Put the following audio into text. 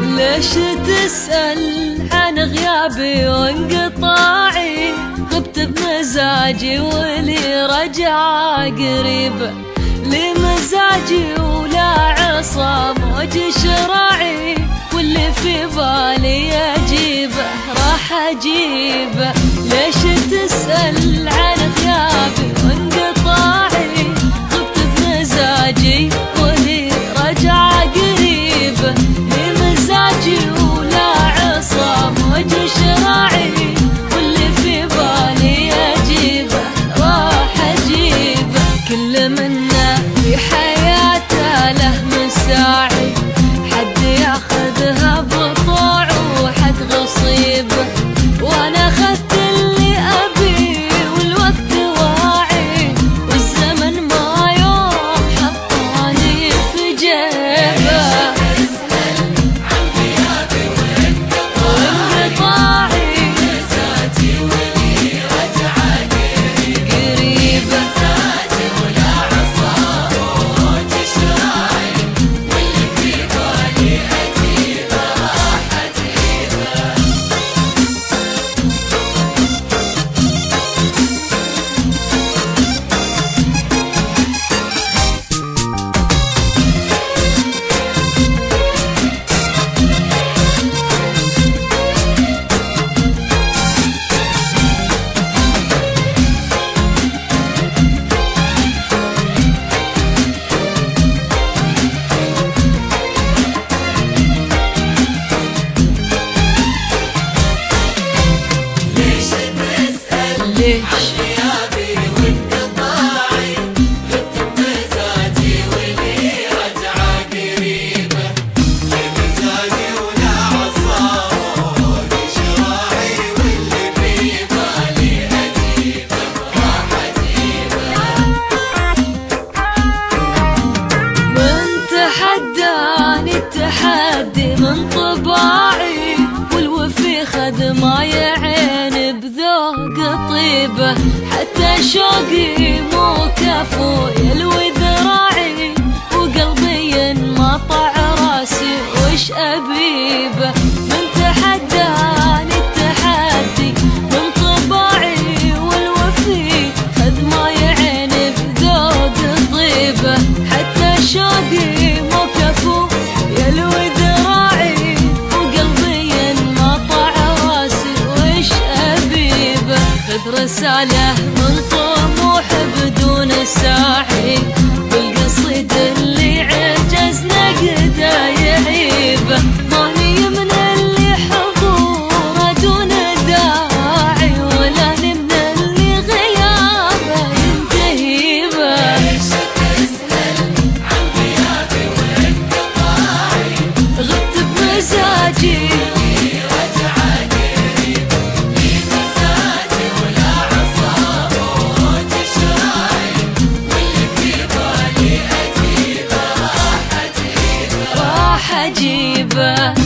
ليش تسأل عن غيابي وانقطاعي غبت بمزاجي ولي رجع قريب. لمزاجي ولا عصا موج شراعي واللي في بالي اجيبه راح اجيبه ليش تسأل عن غيابي في حياته له مساعي حد ياخذها بطوع وحد غصيب والوفي خد ماي عين بذوق طيبه حتى شوقي مو كفو. ابيبه خذ رساله من طموح بدون ساعي. راح اجيبه